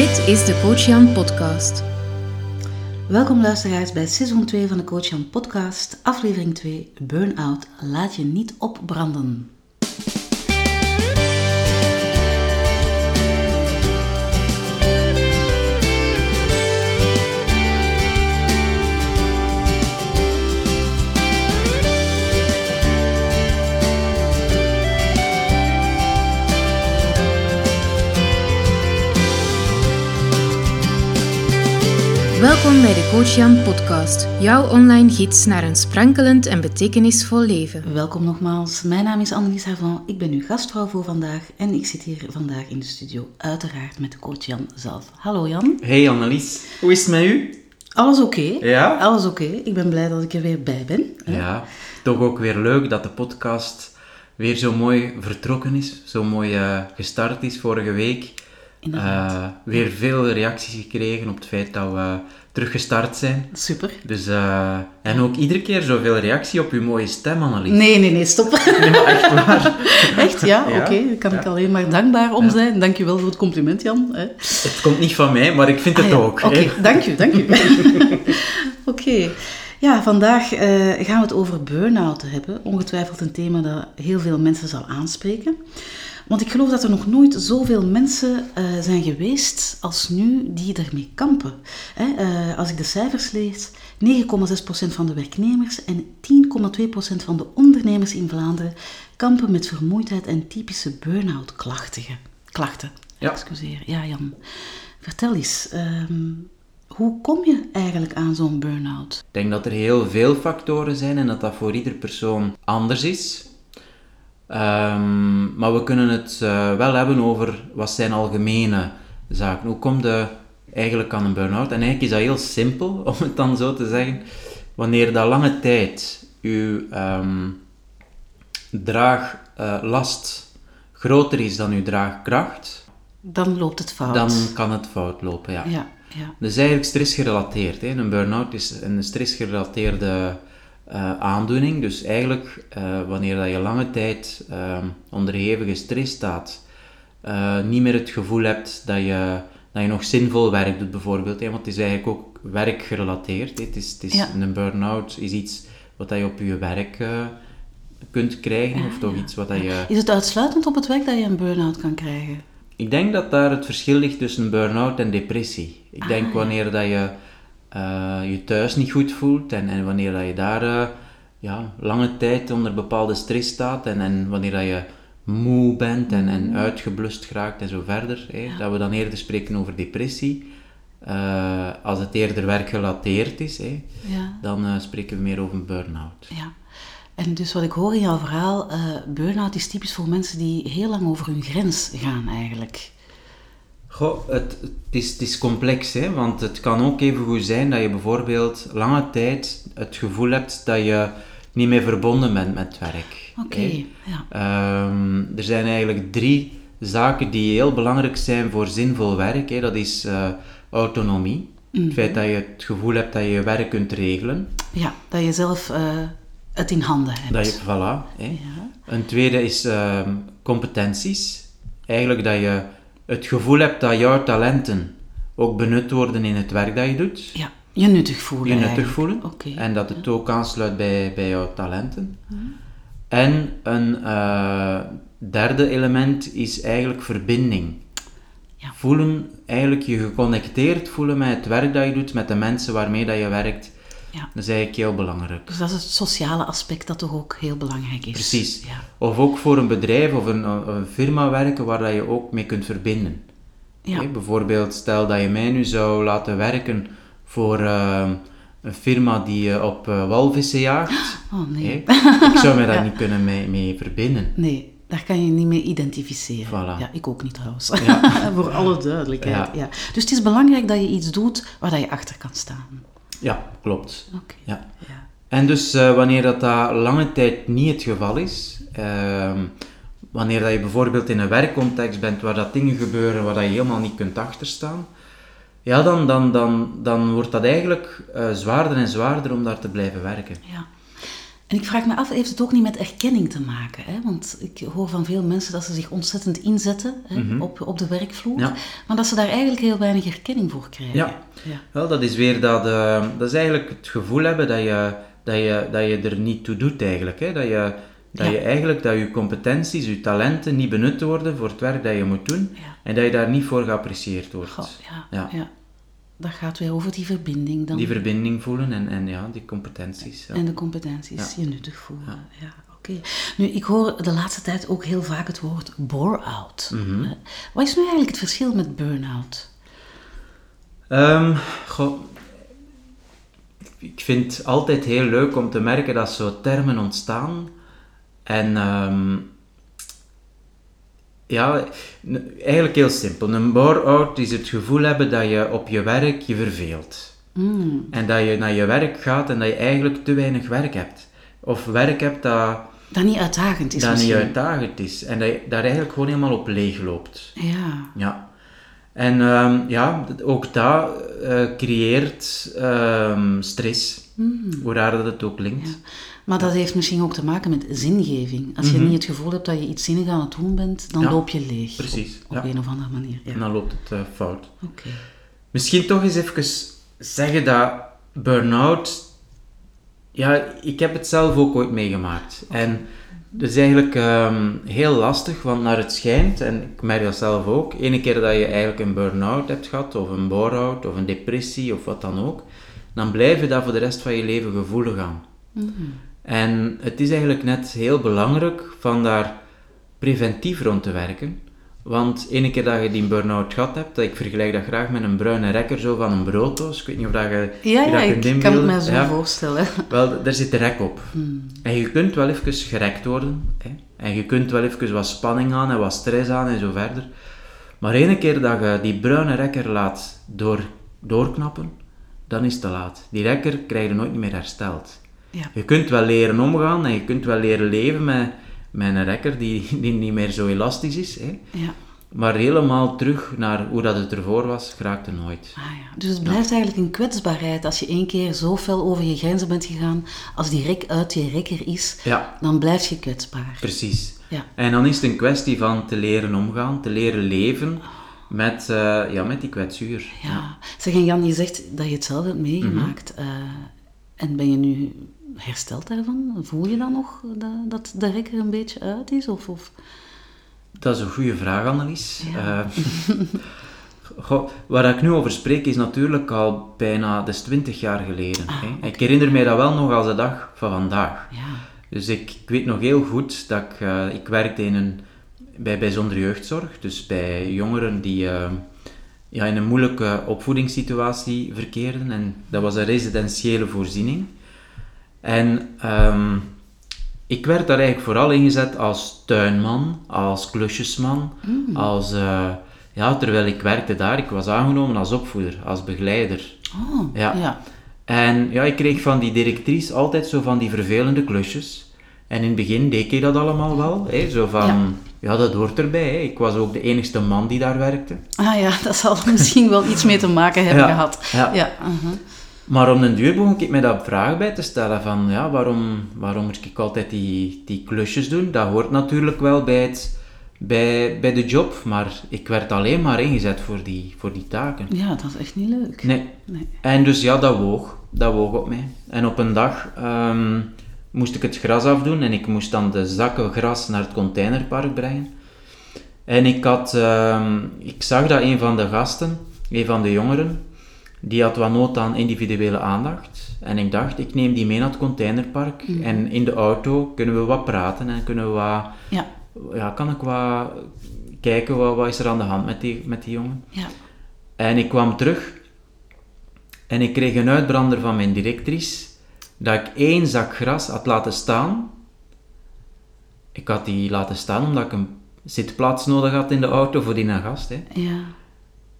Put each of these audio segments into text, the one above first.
Dit is de Coach Jan Podcast. Welkom luisteraars bij seizoen 2 van de Coach Jan Podcast, aflevering 2, Burnout, laat je niet opbranden. Welkom bij de Coach Jan Podcast, jouw online gids naar een sprankelend en betekenisvol leven. Welkom nogmaals, mijn naam is Annelies Havant, ik ben uw gastvrouw voor vandaag en ik zit hier vandaag in de studio, uiteraard met de coach Jan zelf. Hallo Jan. Hey Annelies, hoe is het met u? Alles oké? Ja? Alles oké, ik ben blij dat ik er weer bij ben. hè. Ja, toch ook weer leuk dat de podcast weer zo mooi vertrokken is, zo mooi eh, gestart is vorige week. Eh, weer veel reacties gekregen op het feit dat we teruggestart zijn. Super. Dus, eh, en ook iedere keer zoveel reactie op uw mooie stem, Annelies. Nee, nee, nee, stop. Nee, maar echt waar. Echt, ja? Ja. Oké, daar kan ik alleen maar dankbaar om zijn. Dank je wel voor het compliment, Jan. Het komt niet van mij, maar ik vind het Ah ook. Oké, dank u, dank u. Oké. Ja, vandaag eh, gaan we het over burn-out hebben. Ongetwijfeld een thema dat heel veel mensen zal aanspreken. Want ik geloof dat er nog nooit zoveel mensen eh, zijn geweest als nu die ermee kampen. Hè, eh, als ik de cijfers lees, 9,6% van de werknemers en 10,2% van de ondernemers in Vlaanderen kampen met vermoeidheid en typische burn-out klachten. klachten. Ja. Excuseer. Ja, Jan. Vertel eens, ehm, hoe kom je eigenlijk aan zo'n burn-out? Ik denk dat er heel veel factoren zijn en dat dat voor ieder persoon anders is. Ehm, maar we kunnen het eh, wel hebben over wat zijn algemene zaken. Hoe komt je eigenlijk aan een burn-out? En eigenlijk is dat heel simpel, om het dan zo te zeggen. Wanneer dat lange tijd uw ehm, draaglast groter is dan uw draagkracht, Dan loopt het fout. dan kan het fout lopen. Ja. Ja, ja. Is eigenlijk stressgerelateerd. Hè. Een burn-out is een stressgerelateerde eh, aandoening. Dus eigenlijk, eh, wanneer dat je lange tijd eh, onder hevige stress staat, eh, niet meer het gevoel hebt dat je, dat je nog zinvol werk doet, bijvoorbeeld. Hè. Want het is eigenlijk ook werkgerelateerd. Hè. Het is, het is, Ja. Een burn-out is iets wat dat je op je werk kunt krijgen, of toch iets wat dat je... Is het uitsluitend op het werk dat je een burn-out kan krijgen? Ik denk dat daar het verschil ligt tussen burn-out en depressie. Ik denk wanneer dat je je thuis niet goed voelt en, en wanneer dat je daar eh, ja, lange tijd onder bepaalde stress staat en, en wanneer dat je moe bent en, en uitgeblust geraakt en zo verder, hè, dat we dan eerder spreken over depressie. Eh, als het eerder werkgerelateerd is, hè, Ja. dan eh, spreken we meer over een burn-out. ja. En dus wat ik hoor in jouw verhaal, eh burn-out is typisch voor mensen die heel lang over hun grens gaan eigenlijk. Goh, het, het, is, het is complex, hè? want het kan ook even goed zijn dat je bijvoorbeeld lange tijd het gevoel hebt dat je niet meer verbonden bent met werk. Oké, ja. Ehm, er zijn eigenlijk drie zaken die heel belangrijk zijn voor zinvol werk. Hè. Dat is eh, autonomie, het feit dat je het gevoel hebt dat je je werk kunt regelen. Ja, dat je zelf eh, het in handen hebt. Dat je, voilà, hè. Ja. Een tweede is ehm, competenties. Eigenlijk dat je het gevoel hebt dat jouw talenten ook benut worden in het werk dat je doet. ja, je nuttig voelen Je nuttig eigenlijk. voelen. En dat het ook aansluit bij, bij jouw talenten. En een eh, derde element is eigenlijk verbinding. Ja. Voelen, eigenlijk je geconnecteerd voelen met het werk dat je doet, met de mensen waarmee dat je werkt. Ja. Dat is eigenlijk heel belangrijk. Dus dat is het sociale aspect dat toch ook heel belangrijk is. Precies. Ja. Of ook voor een bedrijf of een, een firma werken waar dat je ook mee kunt verbinden. Ja. Bijvoorbeeld, stel dat je mij nu zou laten werken voor eh, een firma die eh, op eh, walvissen jaagt. Oh nee. ik zou mij daar niet kunnen mee, mee verbinden. Nee, daar kan je niet mee identificeren. Voilà. Ja, ik ook niet trouwens. Ja. Voor alle duidelijkheid. Ja. Ja. Dus het is belangrijk dat je iets doet waar dat je achter kan staan. Ja, klopt. Oké. Ja. Ja. En dus eh, wanneer dat, dat lange tijd niet het geval is, ehm, wanneer dat je bijvoorbeeld in een werkcontext bent waar dat dingen gebeuren waar dat je helemaal niet kunt achterstaan, ja, dan, dan, dan, dan wordt dat eigenlijk eh, zwaarder en zwaarder om daar te blijven werken. Ja. En ik vraag me af, heeft het ook niet met erkenning te maken? Hè? Want ik hoor van veel mensen dat ze zich ontzettend inzetten hè, op, op de werkvloer, Mhm. Ja. maar dat ze daar eigenlijk heel weinig erkenning voor krijgen. Ja. ja. Wel, dat is weer dat, eh, dat is eigenlijk het gevoel hebben dat je, dat je, dat je er niet toe doet eigenlijk. Hè? Dat, je, dat Ja. je eigenlijk, dat je competenties, je talenten niet benut worden voor het werk dat je moet doen. En dat je daar niet voor geapprecieerd wordt. Ja. ja. Dat gaat weer over die verbinding dan. Die verbinding voelen en, en ja, die competenties. Ja. En de competenties je nuttig voelen. Ja. oké. Nu, ik hoor de laatste tijd ook heel vaak het woord bore-out. Mhm. Wat is nu eigenlijk het verschil met burn-out? Goh, ik vind het altijd heel leuk om te merken dat zo termen ontstaan. En ehm, ja, eigenlijk heel simpel. Een bore-out is het gevoel hebben dat je op je werk je verveelt. Mm, En dat je naar je werk gaat en dat je eigenlijk te weinig werk hebt. Of werk hebt dat, dat niet uitdagend is dat niet uitdagend is. En dat je daar eigenlijk gewoon helemaal op leeg loopt. Ja, Ja. En ehm, ja, ook dat eh, creëert ehm, stress, hoe raar dat het ook klinkt. ja. Maar dat heeft misschien ook te maken met zingeving. Als je niet het gevoel hebt dat je iets zinnig aan het doen bent, dan Mhm. Ja, loop je leeg. precies, Op, op ja. een of andere manier. Ja. En dan loopt het eh, fout. Oké. Misschien toch eens even zeggen dat burn-out... Ja, ik heb het zelf ook ooit meegemaakt. En dat is eigenlijk ehm, heel lastig, want naar het schijnt, en ik merk dat zelf ook, ene keer dat je eigenlijk een burn-out hebt gehad, of een bore-out, of een depressie, of wat dan ook, dan blijf je dat voor de rest van je leven gevoelig aan. En het is eigenlijk net heel belangrijk van daar preventief rond te werken. Want ene keer dat je die burn-out gehad hebt, dat ik vergelijk dat graag met een bruine rekker zo van een brooddoos. Ik weet niet of dat je Ja, je ja dat ik kan het mij zo Ja. voorstellen. Wel, daar zit de rek op. En je kunt wel even gerekt worden. Hè? En je kunt wel even wat spanning aan en wat stress aan en zo verder. Maar ene keer dat je die bruine rekker laat door, doorknappen, dan is het te laat. Die rekker krijg je nooit meer hersteld. Ja. Je kunt wel leren omgaan en je kunt wel leren leven met, met een rekker die, die niet meer zo elastisch is. Hè? Ja. Maar helemaal terug naar hoe dat het ervoor was, geraakt er nooit. Ah, ja. Dus het blijft eigenlijk een kwetsbaarheid. Als je één keer zo fel over je grenzen bent gegaan, als die rek uit je rekker is, Ja, dan blijf je kwetsbaar. precies. Ja. En dan is het een kwestie van te leren omgaan, te leren leven met, eh, ja, met die kwetsuur. Ja. Zeg, en Jan, je zegt dat je het zelf hebt meegemaakt. Mhm. eh, en ben je nu hersteld daarvan? Voel je dan nog dat, dat de rekker een beetje uit is? Of, of... Dat is een goede vraag, Annelies. Ja. Eh, goh, waar ik nu over spreek is natuurlijk al bijna, dat is 20 jaar geleden. Ah, hè. Ik herinner mij dat wel nog als de dag van vandaag. Ja. Dus ik, ik weet nog heel goed dat ik, eh, ik werkte in een, bij bijzondere jeugdzorg, dus bij jongeren die eh, ja, in een moeilijke opvoedingssituatie verkeerden. En dat was een residentiële voorziening. En ehm, ik werd daar eigenlijk vooral ingezet als tuinman, als klusjesman, als... eh, ja, terwijl ik werkte daar, ik was aangenomen als opvoeder, als begeleider. Oh, Ja. ja. En ja, ik kreeg van die directrice altijd zo van die vervelende klusjes. En in het begin deed ik dat allemaal wel. Hè? Zo van, Ja. ja. dat hoort erbij. Hè? Ik was ook de enigste man die daar werkte. Ah ja, dat zal misschien wel iets mee te maken hebben Ja, gehad. ja. ja. Maar om den duur begon ik me daar vragen bij te stellen van, ja, waarom, waarom moet ik altijd die, die klusjes doen? Dat hoort natuurlijk wel bij, het, bij, bij de job, maar ik werd alleen maar ingezet voor die, voor die taken. ja, dat is echt niet leuk. Nee. Nee. En dus ja, dat woog. Dat woog op mij. En op een dag ehm, moest ik het gras afdoen en ik moest dan de zakken gras naar het containerpark brengen. En ik, had, ehm, ik zag dat een van de gasten, een van de jongeren, die had wat nood aan individuele aandacht. En ik dacht, ik neem die mee naar het containerpark en in de auto kunnen we wat praten en kunnen we wat, Ja, ja, kan ik wat kijken, wat, wat is er aan de hand met die, met die jongen. ja. En ik kwam terug en ik kreeg een uitbrander van mijn directrice dat ik één zak gras had laten staan. Ik had die laten staan omdat ik een zitplaats nodig had in de auto voor die gast. Hè. Ja,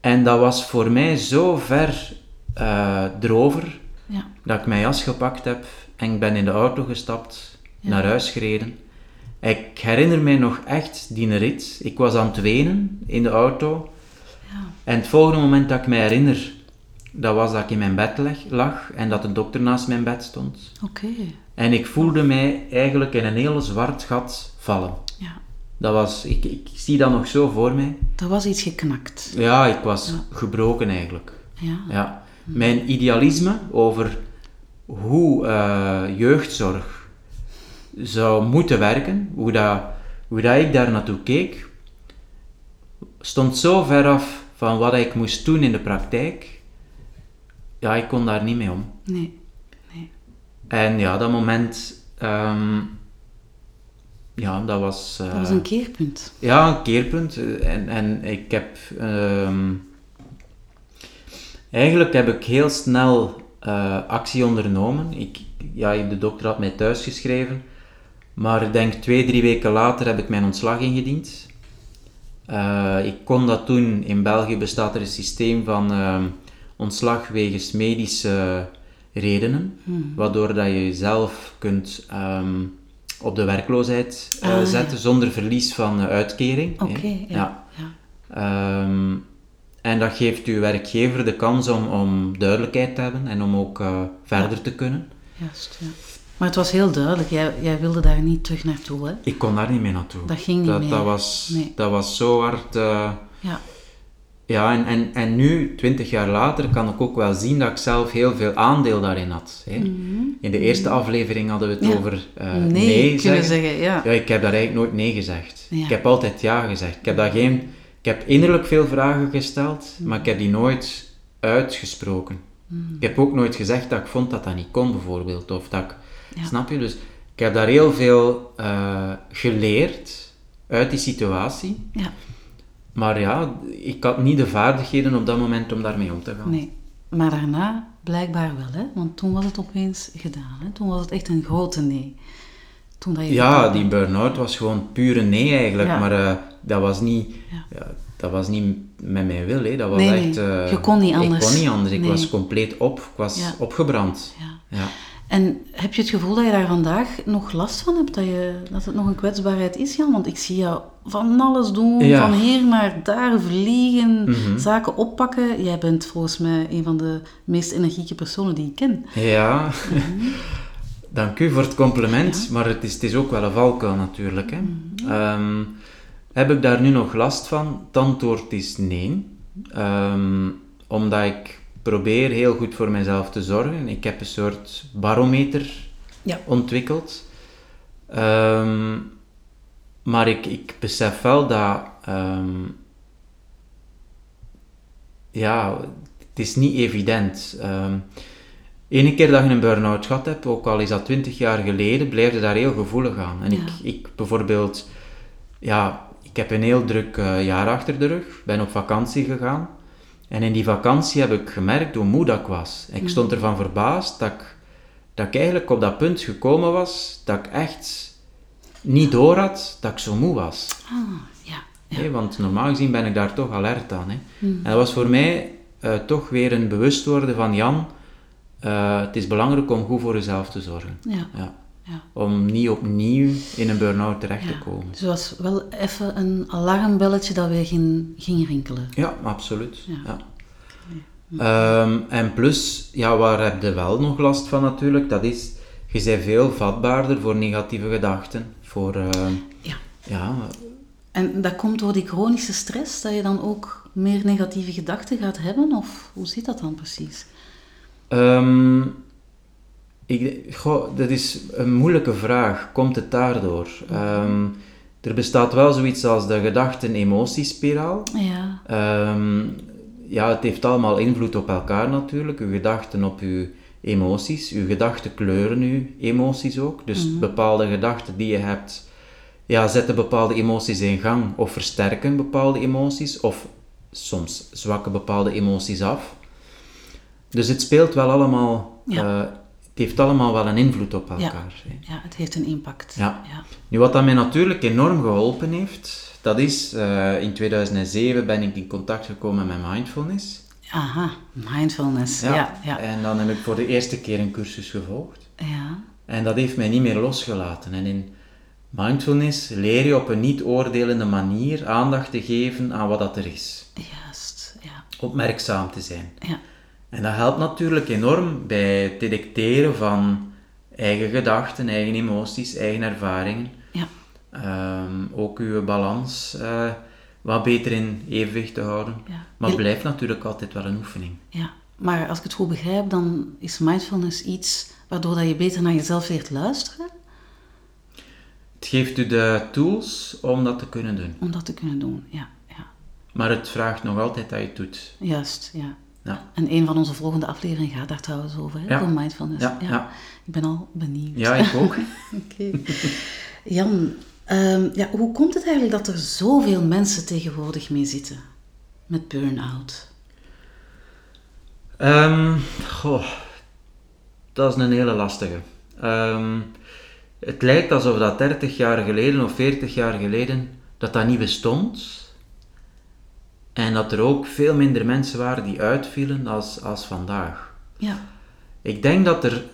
En dat was voor mij zo ver eh drover ja. dat ik mijn jas gepakt heb en ik ben in de auto gestapt, naar huis gereden. Ik herinner mij nog echt die rit. Ik was aan het wenen in de auto. Ja. En het volgende moment dat ik mij herinner dat was dat ik in mijn bed leg- lag en dat de dokter naast mijn bed stond. Oké. En ik voelde mij eigenlijk in een heel zwart gat vallen. Dat was, ik, ik zie dat nog zo voor mij. Er was iets geknakt. Ja, ik was gebroken eigenlijk. Ja. Ja. Mijn idealisme over hoe eh, jeugdzorg zou moeten werken, hoe, dat, hoe dat ik daar naartoe keek, stond zo ver af van wat ik moest doen in de praktijk. Ja, ik kon daar niet mee om. Nee. En ja, dat moment, ehm, ja, dat was... eh, Dat was een keerpunt. ja, een keerpunt. Eh, En, en ik heb... ehm, eigenlijk heb ik heel snel eh, actie ondernomen. Ik, ja, de dokter had mij thuis geschreven. Maar ik denk twee, drie weken later heb ik mijn ontslag ingediend. Eh, ik kon dat doen. In België bestaat er een systeem van ehm, ontslag wegens medische redenen. Waardoor dat je jezelf kunt ehm, op de werkloosheid eh, Ah, ja. zetten zonder verlies van uitkering. Oké, ja. ja. Ehm, en dat geeft uw werkgever de kans om, om duidelijkheid te hebben en om ook eh, verder te kunnen. Juist, ja. Maar het was heel duidelijk, jij, jij wilde daar niet terug naartoe, hè? Ik kon daar niet mee naartoe. Dat ging niet dat, meer. Dat was, Nee. dat was zo hard. eh, Ja. Ja, en, en, en nu, twintig jaar later, kan ik ook wel zien dat ik zelf heel veel aandeel daarin had. Hè. In de eerste aflevering hadden we het Mhm. Ja. over eh, nee, nee, zeggen. zeggen, ja. Ja, ik heb daar eigenlijk nooit nee gezegd. Ja. Ik heb altijd ja gezegd. Ik heb, daar geen, ik heb innerlijk veel vragen gesteld, maar ik heb die nooit uitgesproken. Ik heb ook nooit gezegd dat ik vond dat dat niet kon, bijvoorbeeld. Of dat ik. Snap je? Dus ik heb daar heel veel eh, geleerd uit die situatie. Ja, Maar ja, ik had niet de vaardigheden op dat moment om daarmee om te gaan. nee. Maar daarna blijkbaar wel, hè? Want toen was het opeens gedaan, hè? Toen was het echt een grote nee. Toen dat je Ja, die burn-out was gewoon pure nee eigenlijk. Ja. Maar eh, dat was niet... Ja. Ja, dat was niet met mijn wil, hè. dat was Nee, echt... eh, Je kon niet anders. Ik kon niet anders, ik Nee. was compleet op, ik was Ja. opgebrand. Ja. En heb je het gevoel dat je daar vandaag nog last van hebt? Dat, je, dat het nog een kwetsbaarheid is, Jan? Want ik zie jou van alles doen, Ja. van hier naar daar vliegen, Mhm. zaken oppakken. Jij bent volgens mij een van de meest energieke personen die ik ken. Ja, Mhm. dank u voor het compliment, maar het is, het is ook wel een valkuil natuurlijk. Hè. Mhm. Ehm, heb ik daar nu nog last van? Het antwoord is nee. Ehm, omdat ik probeer heel goed voor mezelf te zorgen. Ik heb een soort barometer Ja. ontwikkeld. Ehm, maar ik, ik besef wel dat... ehm, ja, het is niet evident. Ehm Ene keer dat je een burn-out gehad hebt, ook al is dat 20 jaar geleden, blijf je daar heel gevoelig aan. En Ja. ik, ik bijvoorbeeld, ja, ik heb een heel druk eh, jaar achter de rug, ben op vakantie gegaan. En in die vakantie heb ik gemerkt hoe moe dat ik was. Ik stond ervan verbaasd dat ik, dat ik eigenlijk op dat punt gekomen was, dat ik echt niet door had dat ik zo moe was. Ah, ja. ja. Want normaal gezien ben ik daar toch alert aan. Hè. En dat was voor mij eh, toch weer een bewust worden van Jan, eh, het is belangrijk om goed voor jezelf te zorgen. Ja. Ja. Ja. Om niet opnieuw in een burn-out terecht te komen. Dus het was wel even een alarmbelletje dat weer ging, ging rinkelen. Ja, absoluut. Ja. Ja. Ehm, en plus, ja, waar heb je wel nog last van natuurlijk? Dat is, je bent veel vatbaarder voor negatieve gedachten. Voor, ehm, Ja. ja, En dat komt door die chronische stress, dat je dan ook meer negatieve gedachten gaat hebben? Of hoe zit dat dan precies? Ehm, ik, goh, dat is een moeilijke vraag. Komt het daardoor? Ehm, er bestaat wel zoiets als de gedachten-emotiespiraal. Ja, Ehm, ja, het heeft allemaal invloed op elkaar natuurlijk. Uw gedachten op uw emoties. Uw gedachten kleuren uw emoties ook. Dus bepaalde gedachten die je hebt, ja, zetten bepaalde emoties in gang of versterken bepaalde emoties. Of soms zwakken bepaalde emoties af. Dus het speelt wel allemaal, Ja. eh, het heeft allemaal wel een invloed op elkaar. hè. ja, het heeft een impact. Ja. ja. Nu, wat dat mij natuurlijk enorm geholpen heeft, dat is, eh, in 2007 ben ik in contact gekomen met mindfulness. Aha, mindfulness. Ja, ja. ja. En dan heb ik voor de eerste keer een cursus gevolgd. ja. En dat heeft mij niet meer losgelaten. En in mindfulness leer je op een niet-oordelende manier aandacht te geven aan wat dat er is. Juist, ja. Opmerkzaam te zijn. ja. En dat helpt natuurlijk enorm bij het detecteren van eigen gedachten, eigen emoties, eigen ervaringen. Ja. Ehm, ook uw balans eh, wat beter in evenwicht te houden. Ja. Maar het blijft natuurlijk altijd wel een oefening. Ja, maar als ik het goed begrijp, dan is mindfulness iets waardoor dat je beter naar jezelf leert luisteren Het geeft u de tools om dat te kunnen doen. om dat te kunnen doen. Ja, ja. Maar het vraagt nog altijd dat je het doet. juist. Ja. Ja. En een van onze volgende afleveringen gaat daar trouwens over, hè? Ja. over mindfulness. Ja, ja. Ik ben al benieuwd. Ja, ik ook. Jan, ehm, ja, hoe komt het eigenlijk dat er zoveel mensen tegenwoordig mee zitten met burn-out? Ehm, goh, dat is een hele lastige. Ehm, het lijkt alsof dat 30 jaar geleden of 40 jaar geleden dat dat niet bestond. En dat er ook veel minder mensen waren die uitvielen als, als vandaag. Ja, Ik denk dat er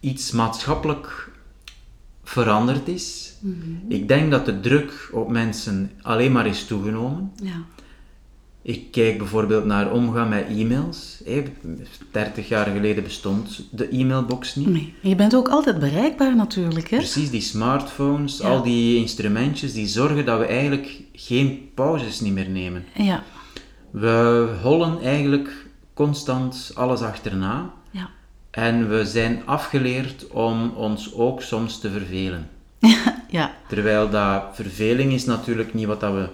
iets maatschappelijk veranderd is. Ik denk dat de druk op mensen alleen maar is toegenomen. ja, Ik kijk bijvoorbeeld naar omgaan met e-mails. Hé, 30 jaar geleden bestond de e-mailbox niet. nee. Je bent ook altijd bereikbaar natuurlijk, hè? Precies, die smartphones, Ja. al die instrumentjes, die zorgen dat we eigenlijk geen pauzes niet meer nemen. Ja, We hollen eigenlijk constant alles achterna. ja. En we zijn afgeleerd om ons ook soms te vervelen. ja, Terwijl dat verveling is natuurlijk niet wat dat we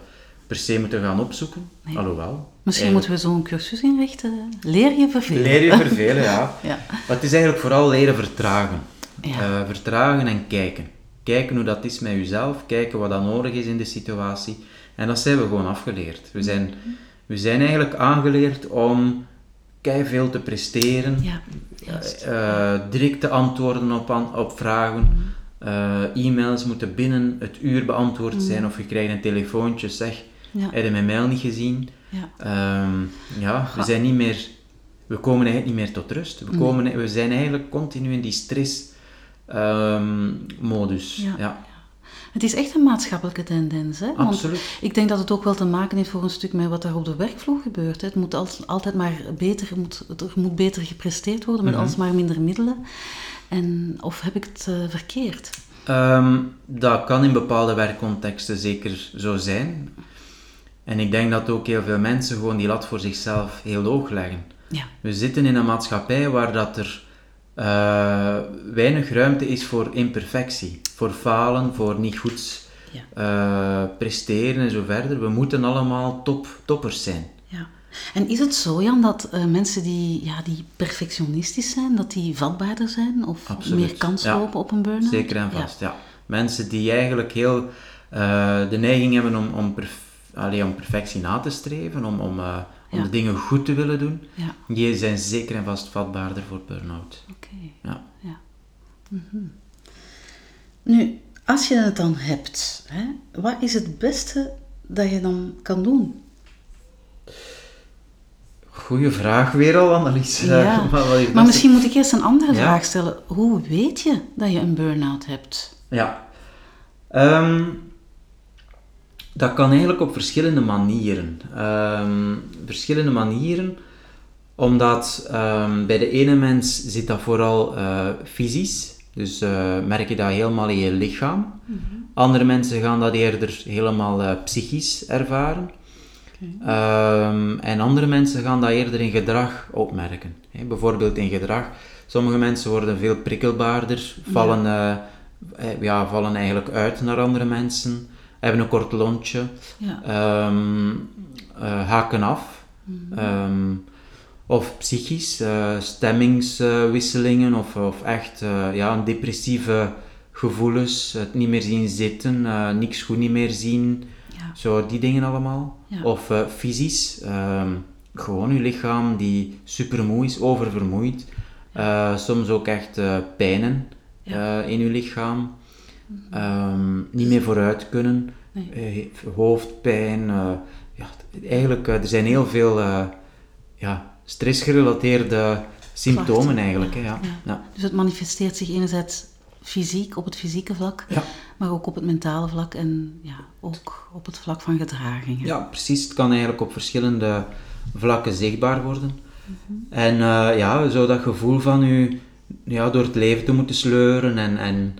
per se moeten gaan opzoeken. Nee. Alhoewel. Misschien moeten we zo'n cursus inrichten. Leer je vervelen. Leer je vervelen, ja. Ja. Maar het is eigenlijk vooral leren vertragen. Ja. Eh, vertragen en kijken. Kijken hoe dat is met jezelf, kijken wat dat nodig is in de situatie. En dat zijn we gewoon afgeleerd. We zijn, we zijn eigenlijk aangeleerd om veel te presteren, Ja, juist. eh, direct te antwoorden op, an- op vragen. Eh, e-mails moeten binnen het uur beantwoord zijn of je krijgt een telefoontje, zeg, Ja. heb je mijn mail niet gezien? Ja. Ehm, ja, we zijn niet meer, we komen eigenlijk niet meer tot rust. We, komen, we zijn eigenlijk continu in die stress ehm, modus. Ja. Het is echt een maatschappelijke tendens, hè? Want absoluut. ik denk dat het ook wel te maken heeft voor een stuk met wat er op de werkvloer gebeurt. Hè. Het moet al- altijd maar beter, moet, er moet beter gepresteerd worden met Mhm. alsmaar minder middelen. En, of heb ik het eh, verkeerd? Ehm, dat kan in bepaalde werkcontexten zeker zo zijn. En ik denk dat ook heel veel mensen gewoon die lat voor zichzelf heel hoog leggen. Ja, We zitten in een maatschappij waar dat er eh, weinig ruimte is voor imperfectie, voor falen, voor niet goed Ja. eh, presteren en zo verder. We moeten allemaal top, toppers zijn. ja. En is het zo, Jan, dat eh, mensen die, ja, die perfectionistisch zijn, dat die vatbaarder zijn of Absoluut. meer kans Ja. lopen op een burn-out? Zeker en vast, ja. Mensen die eigenlijk heel eh, de neiging hebben om, om, perf- allee, om perfectie na te streven, om, om, om de dingen goed te willen doen, die zijn zeker en vast vatbaarder voor burn-out. oké. Ja. Ja. Mhm. Nu, als je het dan hebt, hè, wat is het beste dat je dan kan doen? Goeie vraag weer al, Annelies. Ja. Maar misschien moet ik eerst een andere Ja. vraag stellen. Hoe weet je dat je een burn-out hebt? Ja. Ehm, dat kan eigenlijk op verschillende manieren. Ehm, verschillende manieren, omdat ehm, bij de ene mens zit dat vooral eh, fysisch. Dus eh, merk je dat helemaal in je lichaam. Andere mensen gaan dat eerder helemaal eh, psychisch ervaren. Ehm, en andere mensen gaan dat eerder in gedrag opmerken. Hè, bijvoorbeeld in gedrag. Sommige mensen worden veel prikkelbaarder, vallen, eh, eh, ja, vallen eigenlijk uit naar andere mensen, hebben een kort lontje, Ja. ehm, eh, haken af. Ehm, of psychisch, eh, stemmingswisselingen of, of echt eh, ja, een depressieve gevoelens, het niet meer zien zitten, eh, niks goed niet meer zien, Ja. zo die dingen allemaal. Ja. Of fysisch, ehm, gewoon je lichaam die supermoe is, oververmoeid. Soms ook echt pijnen in je lichaam. Ehm, niet meer vooruit kunnen. Nee. Hoofdpijn. ja, eigenlijk, er zijn heel veel ja, stressgerelateerde symptomen Klachten, eigenlijk. Hè, ja. ja. Ja. Dus het manifesteert zich enerzijds fysiek, op het fysieke vlak, Ja. maar ook op het mentale vlak en ja, ook op het vlak van gedragingen. Ja, precies. Het kan eigenlijk op verschillende vlakken zichtbaar worden. En eh, ja, zo dat gevoel van u ja, door het leven te moeten sleuren en, en,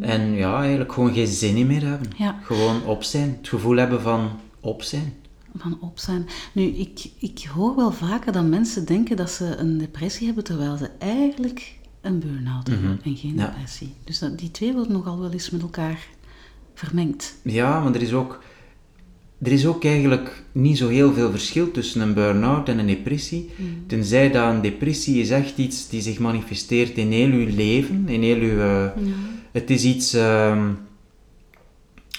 en ja, eigenlijk gewoon geen zin in meer hebben. Ja. Gewoon op zijn. Het gevoel hebben van op zijn. Van op zijn. Nu, ik, ik hoor wel vaker dat mensen denken dat ze een depressie hebben, terwijl ze eigenlijk een burn-out hebben en geen Mhm. Ja. depressie. Dus dat, die twee worden nogal wel eens met elkaar vermengd. Ja, maar er is ook, er is ook eigenlijk niet zo heel veel verschil tussen een burn-out en een depressie. Tenzij dat een depressie is echt iets die zich manifesteert in heel uw leven, in heel uw... eh, Het is iets ehm,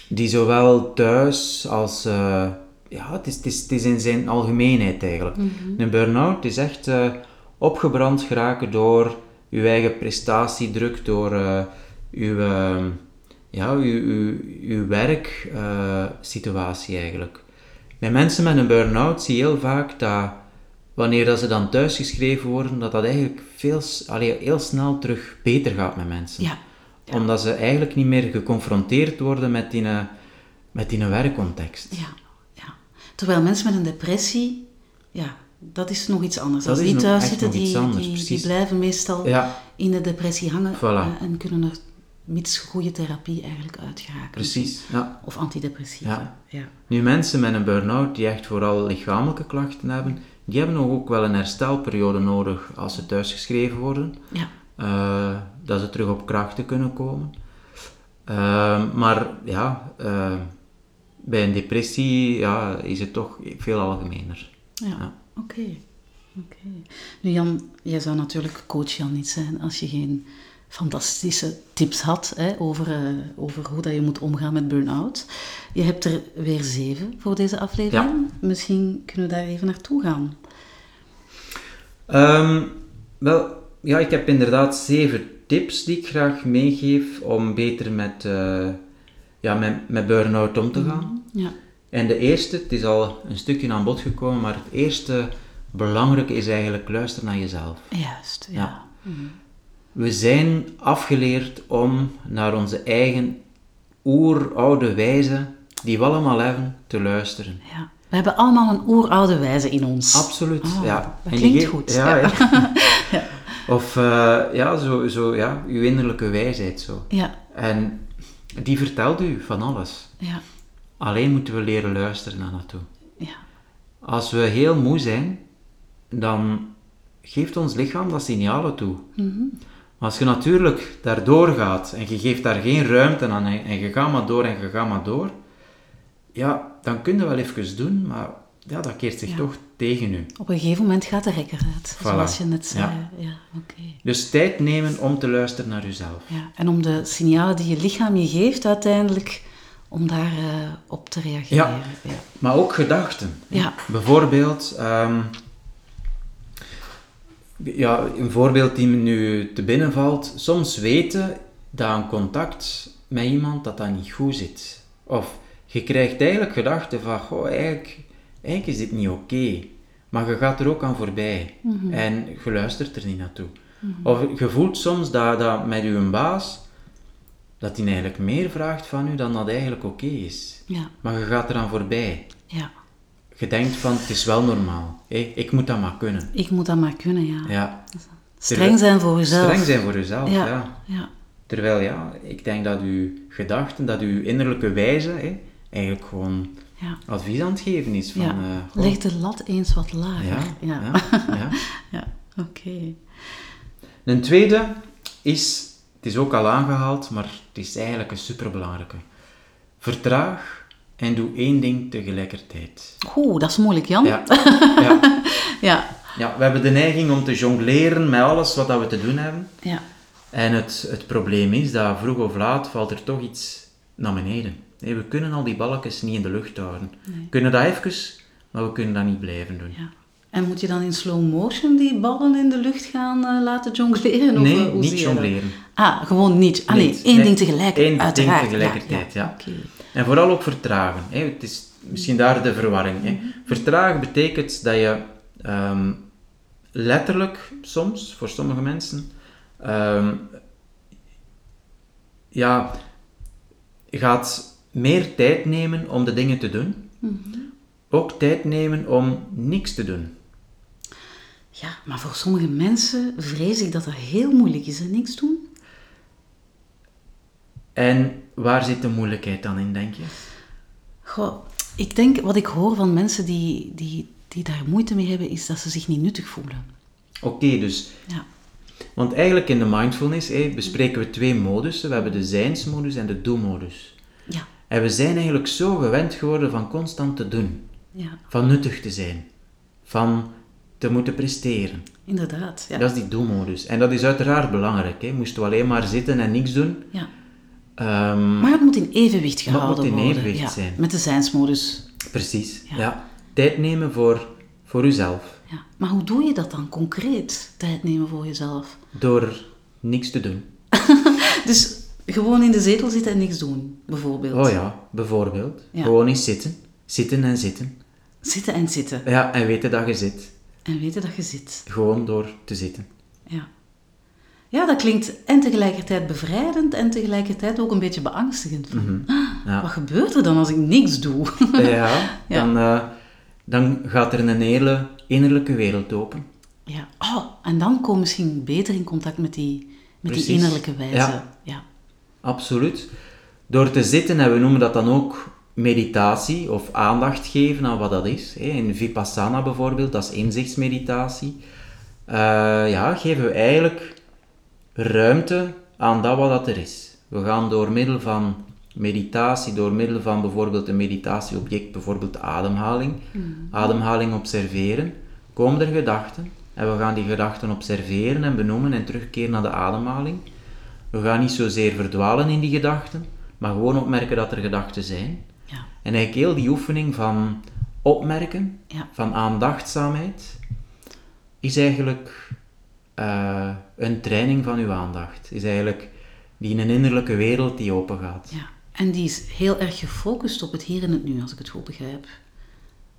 die zowel thuis als... eh, ja, het is, het, is, het is in zijn algemeenheid eigenlijk. Een burn-out is echt eh, opgebrand geraken door uw eigen prestatiedruk, door eh, uw, ehm, ja, uw, uw, uw werksituatie eigenlijk. Bij mensen met een burn-out zie je heel vaak dat wanneer dat ze dan thuisgeschreven worden, dat dat eigenlijk veel, allee, heel snel terug beter gaat met mensen. Ja. Omdat ze eigenlijk niet meer geconfronteerd worden met die, eh, met die werkcontext. Ja. Terwijl mensen met een depressie, ja, dat is nog iets anders. Dat Als die thuis zitten, die, anders, die, blijven meestal Ja, in de depressie hangen Voilà. eh, en kunnen er mits goede therapie eigenlijk uitgeraken. precies. Ja. Of antidepressiva. Ja. Ja. Nu, mensen met een burn-out die echt vooral lichamelijke klachten hebben, die hebben nog ook wel een herstelperiode nodig als ze thuisgeschreven worden. Ja. eh, dat ze terug op krachten kunnen komen. Eh, maar ja, eh, bij een depressie ja, is het toch veel algemener. Ja. Oké. Nu Jan, jij zou natuurlijk coach Jan niet zijn als je geen fantastische tips had hè, over, eh, over hoe dat je moet omgaan met burn-out. Je hebt er weer zeven voor deze aflevering. Misschien kunnen we daar even naartoe gaan. Ehm, wel, ja, ik heb inderdaad zeven tips die ik graag meegeef om beter met, eh, ja, met, met burn-out om te gaan. Ja. En de eerste, het is al een stukje aan bod gekomen, maar het eerste belangrijke is eigenlijk luisteren naar jezelf. Juist, ja. Ja. We zijn afgeleerd om naar onze eigen oeroude wijze, die we allemaal hebben, te luisteren. Ja. We hebben allemaal een oeroude wijze in ons. Absoluut, Ah, ja. dat En klinkt goed, Ja, ja. ja. Of uh, ja, zo, zo, ja, uw innerlijke wijsheid zo. Ja, En die vertelt u van alles. ja, Alleen moeten we leren luisteren naar naartoe. ja. Als we heel moe zijn, dan geeft ons lichaam dat signalen toe. Maar als je natuurlijk daardoor gaat en je geeft daar geen ruimte aan en, en je gaat maar door en je gaat maar door, ja, dan kun je wel even doen, maar ja, dat keert zich Ja. toch tegen u. Op een gegeven moment gaat de rekker uit, zoals je net zei. Ja. Ja, oké. Dus tijd nemen om te luisteren naar jezelf. Ja, en om de signalen die je lichaam je geeft uiteindelijk, om daar eh, op te reageren. Ja. Ja. Maar ook gedachten. Ja. Bijvoorbeeld, ehm, ja, een voorbeeld die me nu te binnen valt. Soms weten dat een contact met iemand dat dat niet goed zit. Of je krijgt eigenlijk gedachten van, goh, eigenlijk, eigenlijk is dit niet oké. Maar je gaat er ook aan voorbij. En je luistert er niet naartoe. Of je voelt soms dat, dat met je baas, dat hij eigenlijk meer vraagt van u dan dat eigenlijk oké is. Ja, Maar je gaat eraan voorbij. ja. Je denkt van, het is wel normaal. Ik moet dat maar kunnen. Ik moet dat maar kunnen, ja. Ja. Streng zijn voor jezelf. Streng zijn voor jezelf, ja. Ja, ja. Terwijl, ja, ik denk dat uw gedachten, dat uw innerlijke wijze, eigenlijk gewoon ja. advies aan het geven is. Van, ja. eh, Leg de lat eens wat lager. ja, ja. ja, oké. Een tweede is, het is ook al aangehaald, maar het is eigenlijk een superbelangrijke. Vertraag en doe één ding tegelijkertijd. Oeh, dat is moeilijk, Jan. Ja, ja. ja. ja, we hebben de neiging om te jongleren met alles wat dat we te doen hebben. ja. En het, het probleem is dat vroeg of laat valt er toch iets naar beneden. We kunnen al die balkjes niet in de lucht houden. We kunnen dat even, maar we kunnen dat niet blijven doen. Ja. En moet je dan in slow motion die ballen in de lucht gaan eh, laten jongleren? Of, Nee, eh, hoe niet jongleren. Ah, gewoon niet. Ah nee, één Nee, ding tegelijk, één ding tegelijkertijd, ja. En vooral ook vertragen. Hè. Het is misschien daar de verwarring. Hè. Vertragen betekent dat je ehm, letterlijk soms, voor sommige mensen, ehm, ja, gaat meer tijd nemen om de dingen te doen. Ook tijd nemen om niks te doen. Ja, maar voor sommige mensen vrees ik dat dat heel moeilijk is en niks doen. En waar zit de moeilijkheid dan in, denk je? Goh, ik denk, wat ik hoor van mensen die, die, die daar moeite mee hebben, is dat ze zich niet nuttig voelen. Oké, dus... Ja. Want eigenlijk in de mindfulness bespreken we twee modussen. We hebben de zijnsmodus en de do-modus. Ja. En we zijn eigenlijk zo gewend geworden van constant te doen. Ja, Van nuttig te zijn. Van te moeten presteren. inderdaad. Ja. Dat is die do-modus. En dat is uiteraard belangrijk. Hè. Moesten we alleen maar zitten en niks doen. ja. Ehm, Maar het moet in evenwicht Maar het gehouden moet in worden. evenwicht ja, zijn. Met de zijnsmodus. Precies, Ja. ja. Tijd nemen voor, voor uzelf. Ja. Maar hoe doe je dat dan concreet? Tijd nemen voor jezelf. Door niks te doen. Dus gewoon in de zetel zitten en niks doen, bijvoorbeeld. Oh ja, bijvoorbeeld. Ja. Gewoon eens zitten. Zitten en zitten. Zitten en zitten. Ja, en weten dat je zit. En weten dat je zit. Gewoon door te zitten. Ja. Ja, dat klinkt en tegelijkertijd bevrijdend en tegelijkertijd ook een beetje beangstigend. Van, ah, Mhm. Ja. Wat gebeurt er dan als ik niks doe? Ja, dan, eh, dan gaat er een hele innerlijke wereld open. ja. Oh, en dan kom je misschien beter in contact met die, met die innerlijke wijze. Ja. Absoluut. Door te zitten, en we noemen dat dan ook meditatie of aandacht geven aan wat dat is. In Vipassana bijvoorbeeld, dat is inzichtsmeditatie. Eh, ja, geven we eigenlijk ruimte aan dat wat dat er is. We gaan door middel van meditatie, door middel van bijvoorbeeld een meditatieobject, bijvoorbeeld ademhaling, ademhaling observeren, komen er gedachten. En we gaan die gedachten observeren en benoemen en terugkeren naar de ademhaling. We gaan niet zozeer verdwalen in die gedachten, maar gewoon opmerken dat er gedachten zijn. Ja. En eigenlijk heel die oefening van opmerken, Ja. van aandachtzaamheid, is eigenlijk eh, een training van uw aandacht. Is eigenlijk die een innerlijke wereld die open gaat. ja. En die is heel erg gefocust op het hier en het nu, als ik het goed begrijp.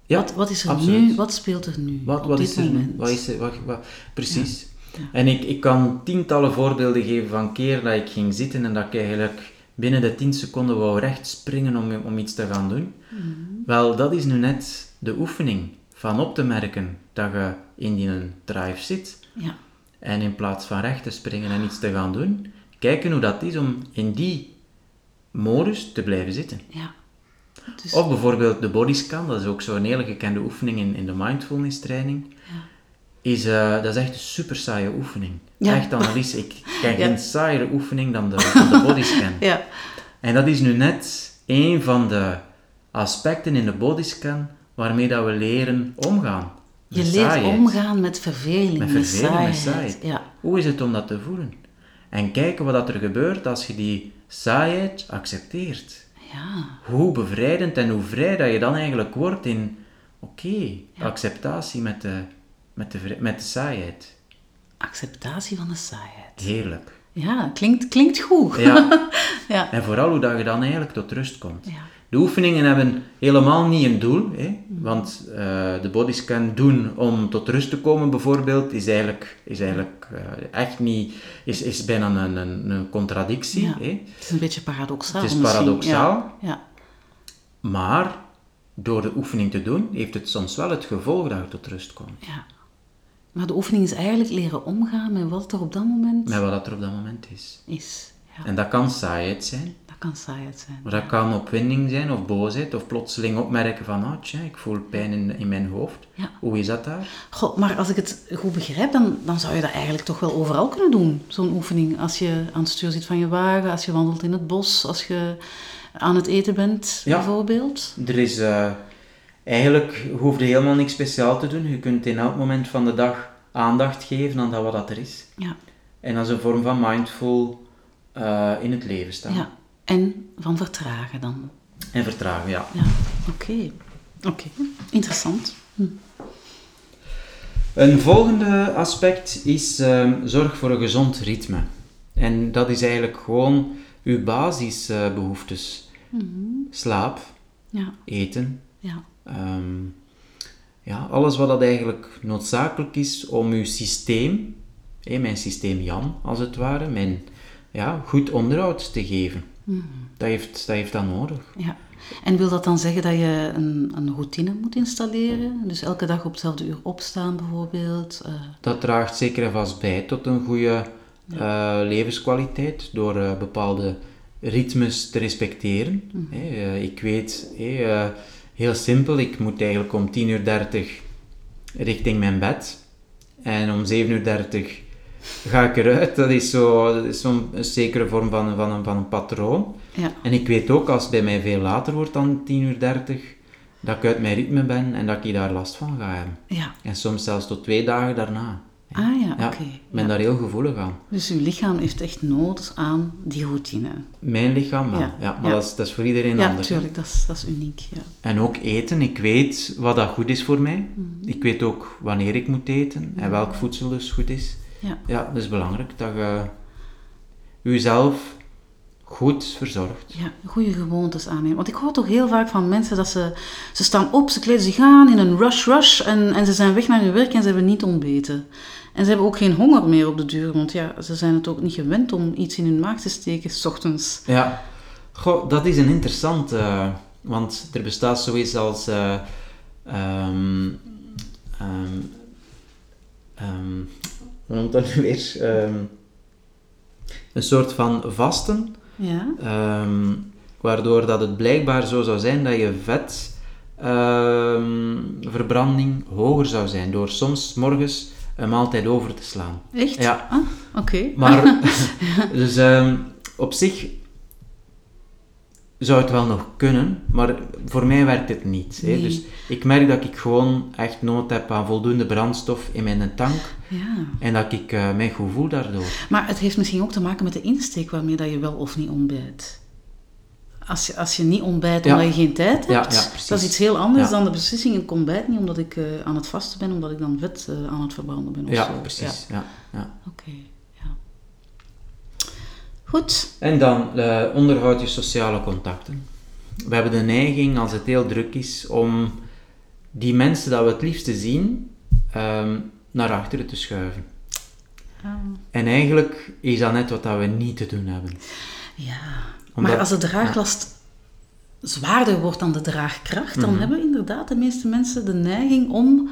Ja, wat, wat is er absoluut. nu? Wat speelt er nu? Wat, op wat dit is er moment? Wat is er, wat, wat- precies. Ja. En ik, ik kan tientallen voorbeelden geven van keren dat ik ging zitten en dat ik eigenlijk binnen de 10 seconden wou recht springen om, om iets te gaan doen. Mhm. Wel, dat is nu net de oefening van op te merken dat je in die drive zit. Ja. En in plaats van recht te springen en iets te gaan doen, kijken hoe dat is om in die modus te blijven zitten. ja. Dus, Of bijvoorbeeld de bodyscan, dat is ook zo'n hele gekende oefening in, in de mindfulness training. Is, eh, dat is echt een super saaie oefening. Ja. Echt analyse. Ik ken Ja. geen saaiere oefening dan de, dan de bodyscan. ja. En dat is nu net een van de aspecten in de bodyscan waarmee dat we leren omgaan. Je leert saaiheid. omgaan met verveling, Met verveling, met saaiheid. saaiheid. Ja. Hoe is het om dat te voelen? En kijken wat dat er gebeurt als je die saaiheid accepteert. ja. Hoe bevrijdend en hoe vrij dat je dan eigenlijk wordt in, oké, acceptatie met de, met, de, met de saaiheid. Acceptatie van de saaiheid. Heerlijk. Ja, klinkt, klinkt goed. Ja, ja. en vooral hoe dat je dan eigenlijk tot rust komt. Ja. De oefeningen hebben helemaal niet een doel, hè? want eh, de bodyscan doen om tot rust te komen bijvoorbeeld, is eigenlijk, is eigenlijk eh, echt niet, is, is bijna een, een, een contradictie. Ja. Hè? Het is een beetje paradoxaal. Het is paradoxaal. Ja. Maar door de oefening te doen, heeft het soms wel het gevolg dat je tot rust komt. ja. Maar de oefening is eigenlijk leren omgaan met wat er op dat moment Met wat er op dat moment is. is. Ja, En dat kan saaiheid zijn, dat kan saaiheid zijn. maar dat kan opwinding zijn of boosheid, of plotseling opmerken van, oh tja, ik voel pijn in, in mijn hoofd. Ja. Hoe is dat daar? Goh, maar als ik het goed begrijp, dan, dan zou je dat eigenlijk toch wel overal kunnen doen. Zo'n oefening. Als je aan het stuur zit van je wagen, als je wandelt in het bos, als je aan het eten bent, Ja. bijvoorbeeld. Er is eh, eigenlijk hoef je helemaal niks speciaal te doen. Je kunt in elk moment van de dag aandacht geven aan dat wat dat er is. Ja. En dat is een vorm van mindful eh, in het leven staan. ja. En van vertragen dan. En vertragen, ja. Ja, oké. Oké, interessant. Hm. Een volgende aspect is ehm, zorg voor een gezond ritme. En dat is eigenlijk gewoon uw basisbehoeftes. Slaap, Ja, eten, ja, ehm, ja, alles wat dat eigenlijk noodzakelijk is om uw systeem, hé, mijn systeem Jan als het ware, mijn ja, goed onderhoud te geven. Dat, heeft, dat heeft dat nodig. ja. En wil dat dan zeggen dat je een, een routine moet installeren? Dus elke dag op hetzelfde uur opstaan bijvoorbeeld? Uh... Dat draagt zeker en vast bij tot een goede uh, levenskwaliteit door uh, bepaalde ritmes te respecteren. Mm. Hey, ik weet, hey, heel simpel, ik moet eigenlijk om 10.30 uur richting mijn bed. En om 7.30 uur ga ik eruit. Dat is zo'n zo zekere vorm van, van, een, van een patroon. Ja. En ik weet ook, als het bij mij veel later wordt dan 10.30 uur, dat ik uit mijn ritme ben en dat ik daar last van ga hebben. Ja. En soms zelfs tot twee dagen daarna. Ah ja, oké. Ik ben daar heel gevoelig aan. Dus uw lichaam heeft echt nood aan die routine? Mijn lichaam wel, ja. maar Dat, is, dat is voor iedereen anders. Ja, natuurlijk, dat is, dat is uniek. Ja. En ook eten. Ik weet wat dat goed is voor mij. Mhm. Ik weet ook wanneer ik moet eten en welk voedsel dus goed is. Ja. ja, dat is belangrijk dat je jezelf goed verzorgt. Ja, goede gewoontes aannemen. Want ik hoor toch heel vaak van mensen dat ze, ze staan op, ze kleden zich aan in een rush rush en, en ze zijn weg naar hun werk en ze hebben niet ontbeten. En ze hebben ook geen honger meer op de duur, want ja, ze zijn het ook niet gewend om iets in hun maag te steken s ochtends. Ja, Goh, dat is een interessant, uh, want er bestaat zoiets als uh, um, um, um, hoe noemt dat nu weer? een soort van vasten, ja. waardoor dat het blijkbaar zo zou zijn dat je vetverbranding hoger zou zijn, door soms morgens een maaltijd over te slaan. Echt? Ja. Ah, oké. Maar, dus um, op zich zou het wel nog kunnen, maar voor mij werkt het niet. Hè? Dus ik merk dat ik gewoon echt nood heb aan voldoende brandstof in mijn tank. Ja. En dat ik uh, mij goed voel daardoor. Maar het heeft misschien ook te maken met de insteek waarmee dat je wel of niet ontbijt als je, als je niet ontbijt omdat je geen tijd hebt, ja, dat is iets heel anders dan de beslissing, ik ontbijt niet omdat ik uh, aan het vasten ben, omdat ik dan vet uh, aan het verbranden ben. Of ja, zo. precies. Ja. Ja. Oké. Goed. En dan uh, onderhoud je sociale contacten. We hebben de neiging, als het heel druk is, om die mensen dat we het liefste zien, um, naar achteren te schuiven. Oh. En eigenlijk is dat net wat dat we niet te doen hebben. Ja, maar als de draaglast zwaarder wordt dan de draagkracht, dan mhm. hebben inderdaad de meeste mensen de neiging om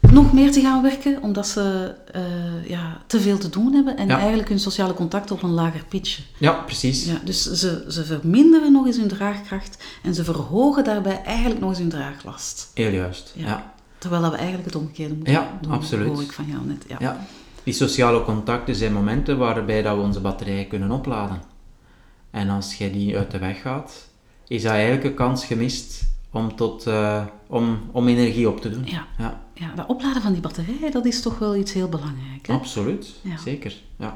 nog meer te gaan werken, omdat ze uh, ja, te veel te doen hebben en eigenlijk hun sociale contacten op een lager pitchen. Ja, precies. Ja, dus ze, ze verminderen nog eens hun draagkracht en ze verhogen daarbij eigenlijk nog eens hun draaglast. Heel juist, ja. Terwijl dat we eigenlijk het omgekeerde moeten ja, doen, absoluut. hoor ik van jou net. Ja. ja. Die sociale contacten zijn momenten waarbij dat we onze batterijen kunnen opladen. En als je die uit de weg gaat, is dat eigenlijk een kans gemist om, tot, uh, om, om energie op te doen. Ja. Ja. ja, dat opladen van die batterijen, dat is toch wel iets heel belangrijks. Hè? Absoluut, ja. zeker. Ja.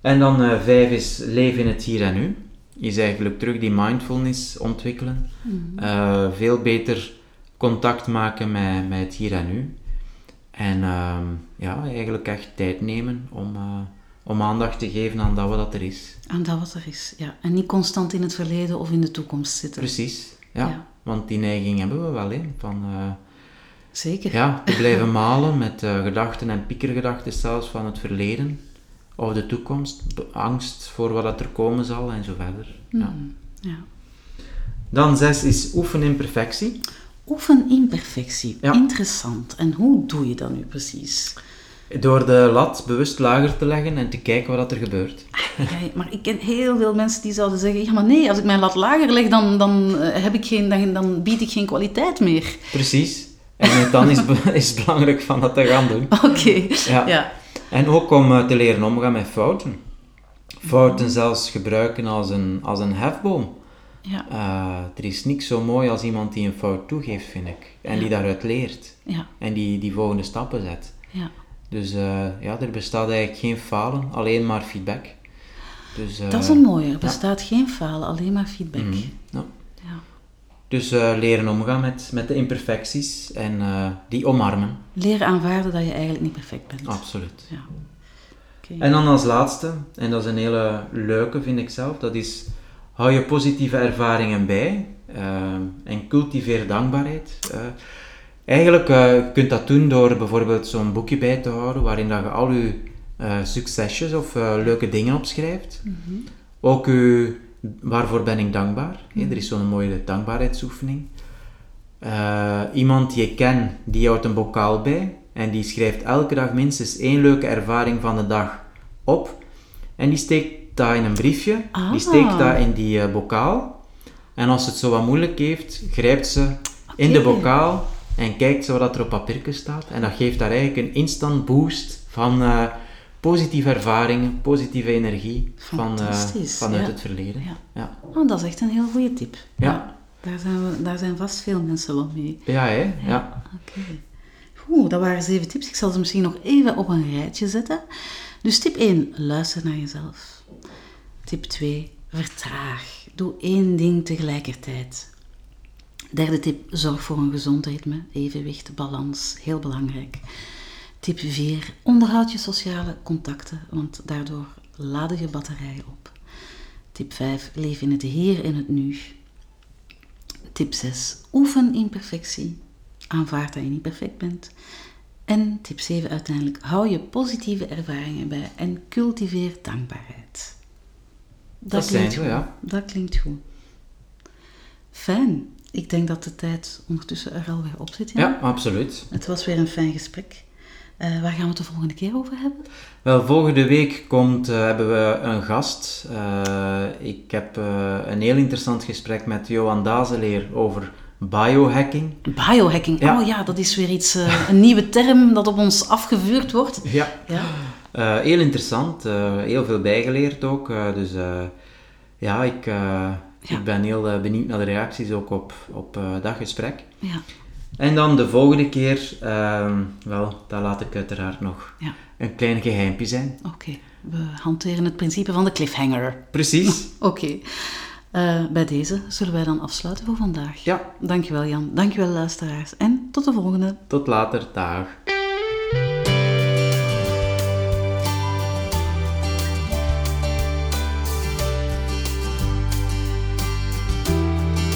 En dan uh, vijf is leven in het hier en nu. Is eigenlijk terug die mindfulness ontwikkelen. Mm uh, veel beter contact maken met, met het hier en nu. En uh, ja, eigenlijk echt tijd nemen om om aandacht te geven aan dat wat er is. Aan dat wat er is, ja. En niet constant in het verleden of in de toekomst zitten. Precies, ja. Want die neiging hebben we wel, hè. Van, uh, Zeker. Ja, te blijven malen met uh, gedachten en piekergedachten zelfs van het verleden of de toekomst. Angst voor wat er komen zal en zo verder. Ja. Mm, ja. Dan zes is oefen imperfectie. Oefen imperfectie, ja. interessant. En hoe doe je dat nu precies? Door de lat bewust lager te leggen en te kijken wat er gebeurt. Ja, maar ik ken heel veel mensen die zouden zeggen: ja, maar nee, als ik mijn lat lager leg, dan, dan, eh, heb ik geen, dan, dan bied ik geen kwaliteit meer. Precies. En dan is, is het belangrijk van dat te gaan doen. Oké. Ja. ja. En ook om eh, te leren omgaan met fouten. Fouten zelfs gebruiken als een, als een hefboom. Ja. Uh, er is niks zo mooi als iemand die een fout toegeeft, vind ik. En die daaruit leert. Ja. En die die volgende stappen zet. Ja. Dus uh, ja, er bestaat eigenlijk geen falen, alleen maar feedback. Dus, uh, dat is een mooie. Er bestaat geen falen, alleen maar feedback. Mm ja. ja. Dus uh, leren omgaan met, met de imperfecties en die omarmen. Leren aanvaarden dat je eigenlijk niet perfect bent. Absoluut. Okay. En dan als laatste, en dat is een hele leuke vind ik zelf, dat is hou je positieve ervaringen bij en cultiveer dankbaarheid. Eigenlijk uh, kunt dat doen door bijvoorbeeld zo'n boekje bij te houden waarin dat je al je uh, succesjes of uh, leuke dingen opschrijft. Mm -hmm. Ook je waarvoor ben ik dankbaar? Er is zo'n mooie dankbaarheidsoefening. Eh, iemand die je kent, die houdt een bokaal bij en die schrijft elke dag minstens één leuke ervaring van de dag op. En die steekt dat in een briefje, Ah. die steekt dat in die eh, bokaal. En als het zo wat moeilijk heeft, grijpt ze in de bokaal en kijkt zo wat er op papiertje staat. En dat geeft daar eigenlijk een instant boost van eh, positieve ervaringen, positieve energie van, eh, vanuit ja. het verleden. Ja. Ja, Oh, dat is echt een heel goede tip. Ja. Daar, zijn we, daar zijn vast veel mensen wel mee. ja hè? Ja. Oké. Goed, dat waren zeven tips. Ik zal ze misschien nog even op een rijtje zetten. Dus tip 1, luister naar jezelf. Tip 2, vertraag. Doe één ding tegelijkertijd. Derde tip, zorg voor een gezond ritme, evenwicht, balans, heel belangrijk. Tip 4, onderhoud je sociale contacten, want daardoor laden je batterijen op. Tip 5, leef in het hier en het nu. Tip 6. Oefen imperfectie. Aanvaard dat je niet perfect bent. En tip 7 uiteindelijk. Hou je positieve ervaringen bij en cultiveer dankbaarheid. Dat klinkt goed. ja. Dat klinkt goed. Fijn. Ik denk dat de tijd ondertussen er alweer op zit. Jan. ja, absoluut. Het was weer een fijn gesprek. Eh, waar gaan we het de volgende keer over hebben? Wel, volgende week komt, eh, hebben we een gast. Eh, ik heb een heel interessant gesprek met Johan Dazeleer over biohacking. Biohacking. Ja. Oh ja, dat is weer iets, een nieuwe term dat op ons afgevuurd wordt. Ja. Ja. Heel interessant, heel veel bijgeleerd ook. dus ja, ik, Ja. ik ben heel eh, benieuwd naar de reacties ook op, op eh, dat gesprek. Ja. En dan de volgende keer, ehm, wel, dat laat ik uiteraard nog Ja. een klein geheimpje zijn. Oké, we hanteren het principe van de cliffhanger. Precies. Oké, Eh, bij deze zullen wij dan afsluiten voor vandaag. Ja, Dankjewel Jan, dankjewel luisteraars en tot de volgende. tot later. Dag.